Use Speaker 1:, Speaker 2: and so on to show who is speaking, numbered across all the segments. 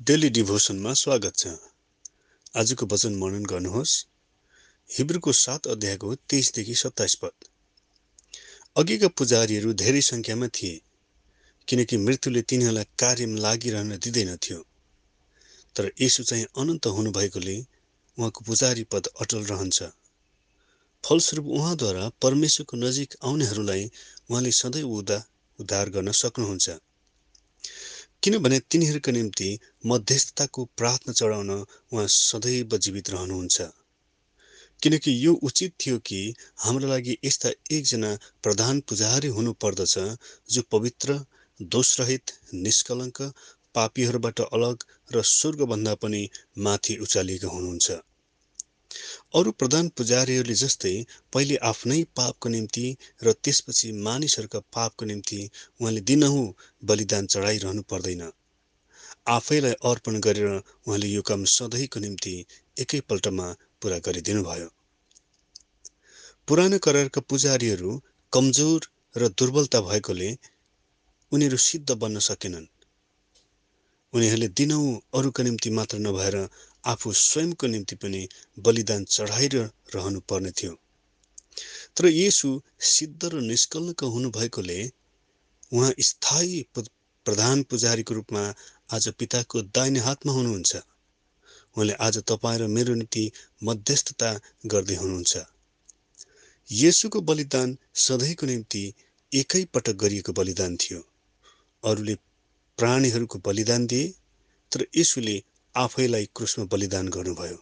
Speaker 1: Daily डिभोसनमा स्वागत छ। आजको वचन मनन गर्नुहोस्। हिब्रूको सात अध्यायको तेइसदेखि सत्ताइस पद। अघिका पुजारीहरू धेरै सङ्ख्यामा थिए किनकि मृत्युले तिनीहरूलाई कार्यमा लागिरहन दिँदैनथ्यो तर यसो चाहिँ अनन्त हुनुभएकोले उहाँको पुजारी पद अटल रहन्छ। फलस्वरूप उहाँद्वारा परमेश्वरको नजिक आउनेहरूलाई उहाँले सधैँ उदा उद्धार गर्न सक्नुहुन्छ। किनभने तिनीहरूका निम्ति मध्यस्थताको प्रार्थना चढाउन उहाँ सदैव जीवित रहनुहुन्छ। किनकि यो उचित थियो कि हाम्रो लागि यस्ता एकजना प्रधान पुजारी हुनु पर्दछ जो पवित्र दोषरहित निष्कलङ्क पापीहरूबाट अलग र स्वर्गभन्दा पनि माथि उचालिएका हुनुहुन्छ। अरू प्रधान पुजारीहरूले जस्तै पहिले आफ्नै पापको निम्ति र त्यसपछि मानिसहरूका पापको निम्ति उहाँले दिनहुँ बलिदान चढाइरहनु पर्दैन। आफैलाई अर्पण गरेर उहाँले यो काम सधैँको निम्ति एकैपल्टमा पुरा गरिदिनु भयो पुरानो करारका पुजारीहरू कमजोर र दुर्बलता भएकोले उनीहरू सिद्ध बन्न सकेनन्। उनीहरूले दिनहुँ अरूका निम्ति मात्र नभएर आफू स्वयंको निम्ति पनि बलिदान चढाइरहनु पर्ने थियो। तर यसु सिद्ध र निष्कलक हुनुभएकोले उहाँ स्थायी प्रधान पुजारीको रूपमा आज पिताको दाहिने हातमा हुनुहुन्छ। उहाँले आज तपाईँ र मेरो निम्ति मध्यस्थता गर्दै हुनुहुन्छ। यसुको बलिदान सधैँको निम्ति एकै पटक गरिएको बलिदान थियो। अरूले प्राणीहरूको बलिदान दिए तर यसुले आफैलाई क्रुसमा बलिदान गर्नुभयो।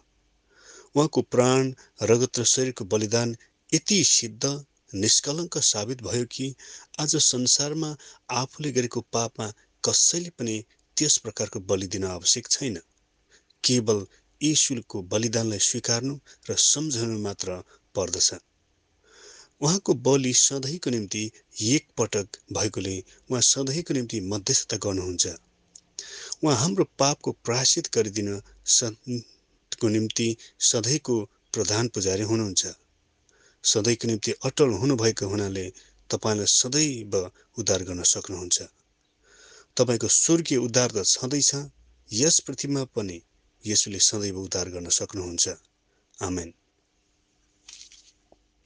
Speaker 1: उहाँको प्राण रगत र शरीरको बलिदान यति सिद्ध निष्कलङ्क साबित भयो कि आज संसारमा आफूले गरेको पापमा कसैले पनि त्यस प्रकारको बलि दिन आवश्यक छैन। केवल यशुलको बलिदानलाई स्वीकार्नु र सम्झनु मात्र पर्दछ। उहाँको बलि सधैँको निम्ति एकपटक भएकोले उहाँ सधैँको निम्ति मध्यस्थता गर्नुहुन्छ। उहाँ हाम्रो पापको प्रायश्चित गरिदिन को निम्ति सधैँको प्रधान पुजारी हुनुहुन्छ। सधैँको निम्ति अटल हुनुभएको हुनाले तपाईँलाई सदैव उद्धार गर्न सक्नुहुन्छ। तपाईँको स्वर्गीय उद्धार त छँदैछ यस पृथ्वीमा पनि यसुले सदैव उद्धार गर्न सक्नुहुन्छ। आमेन।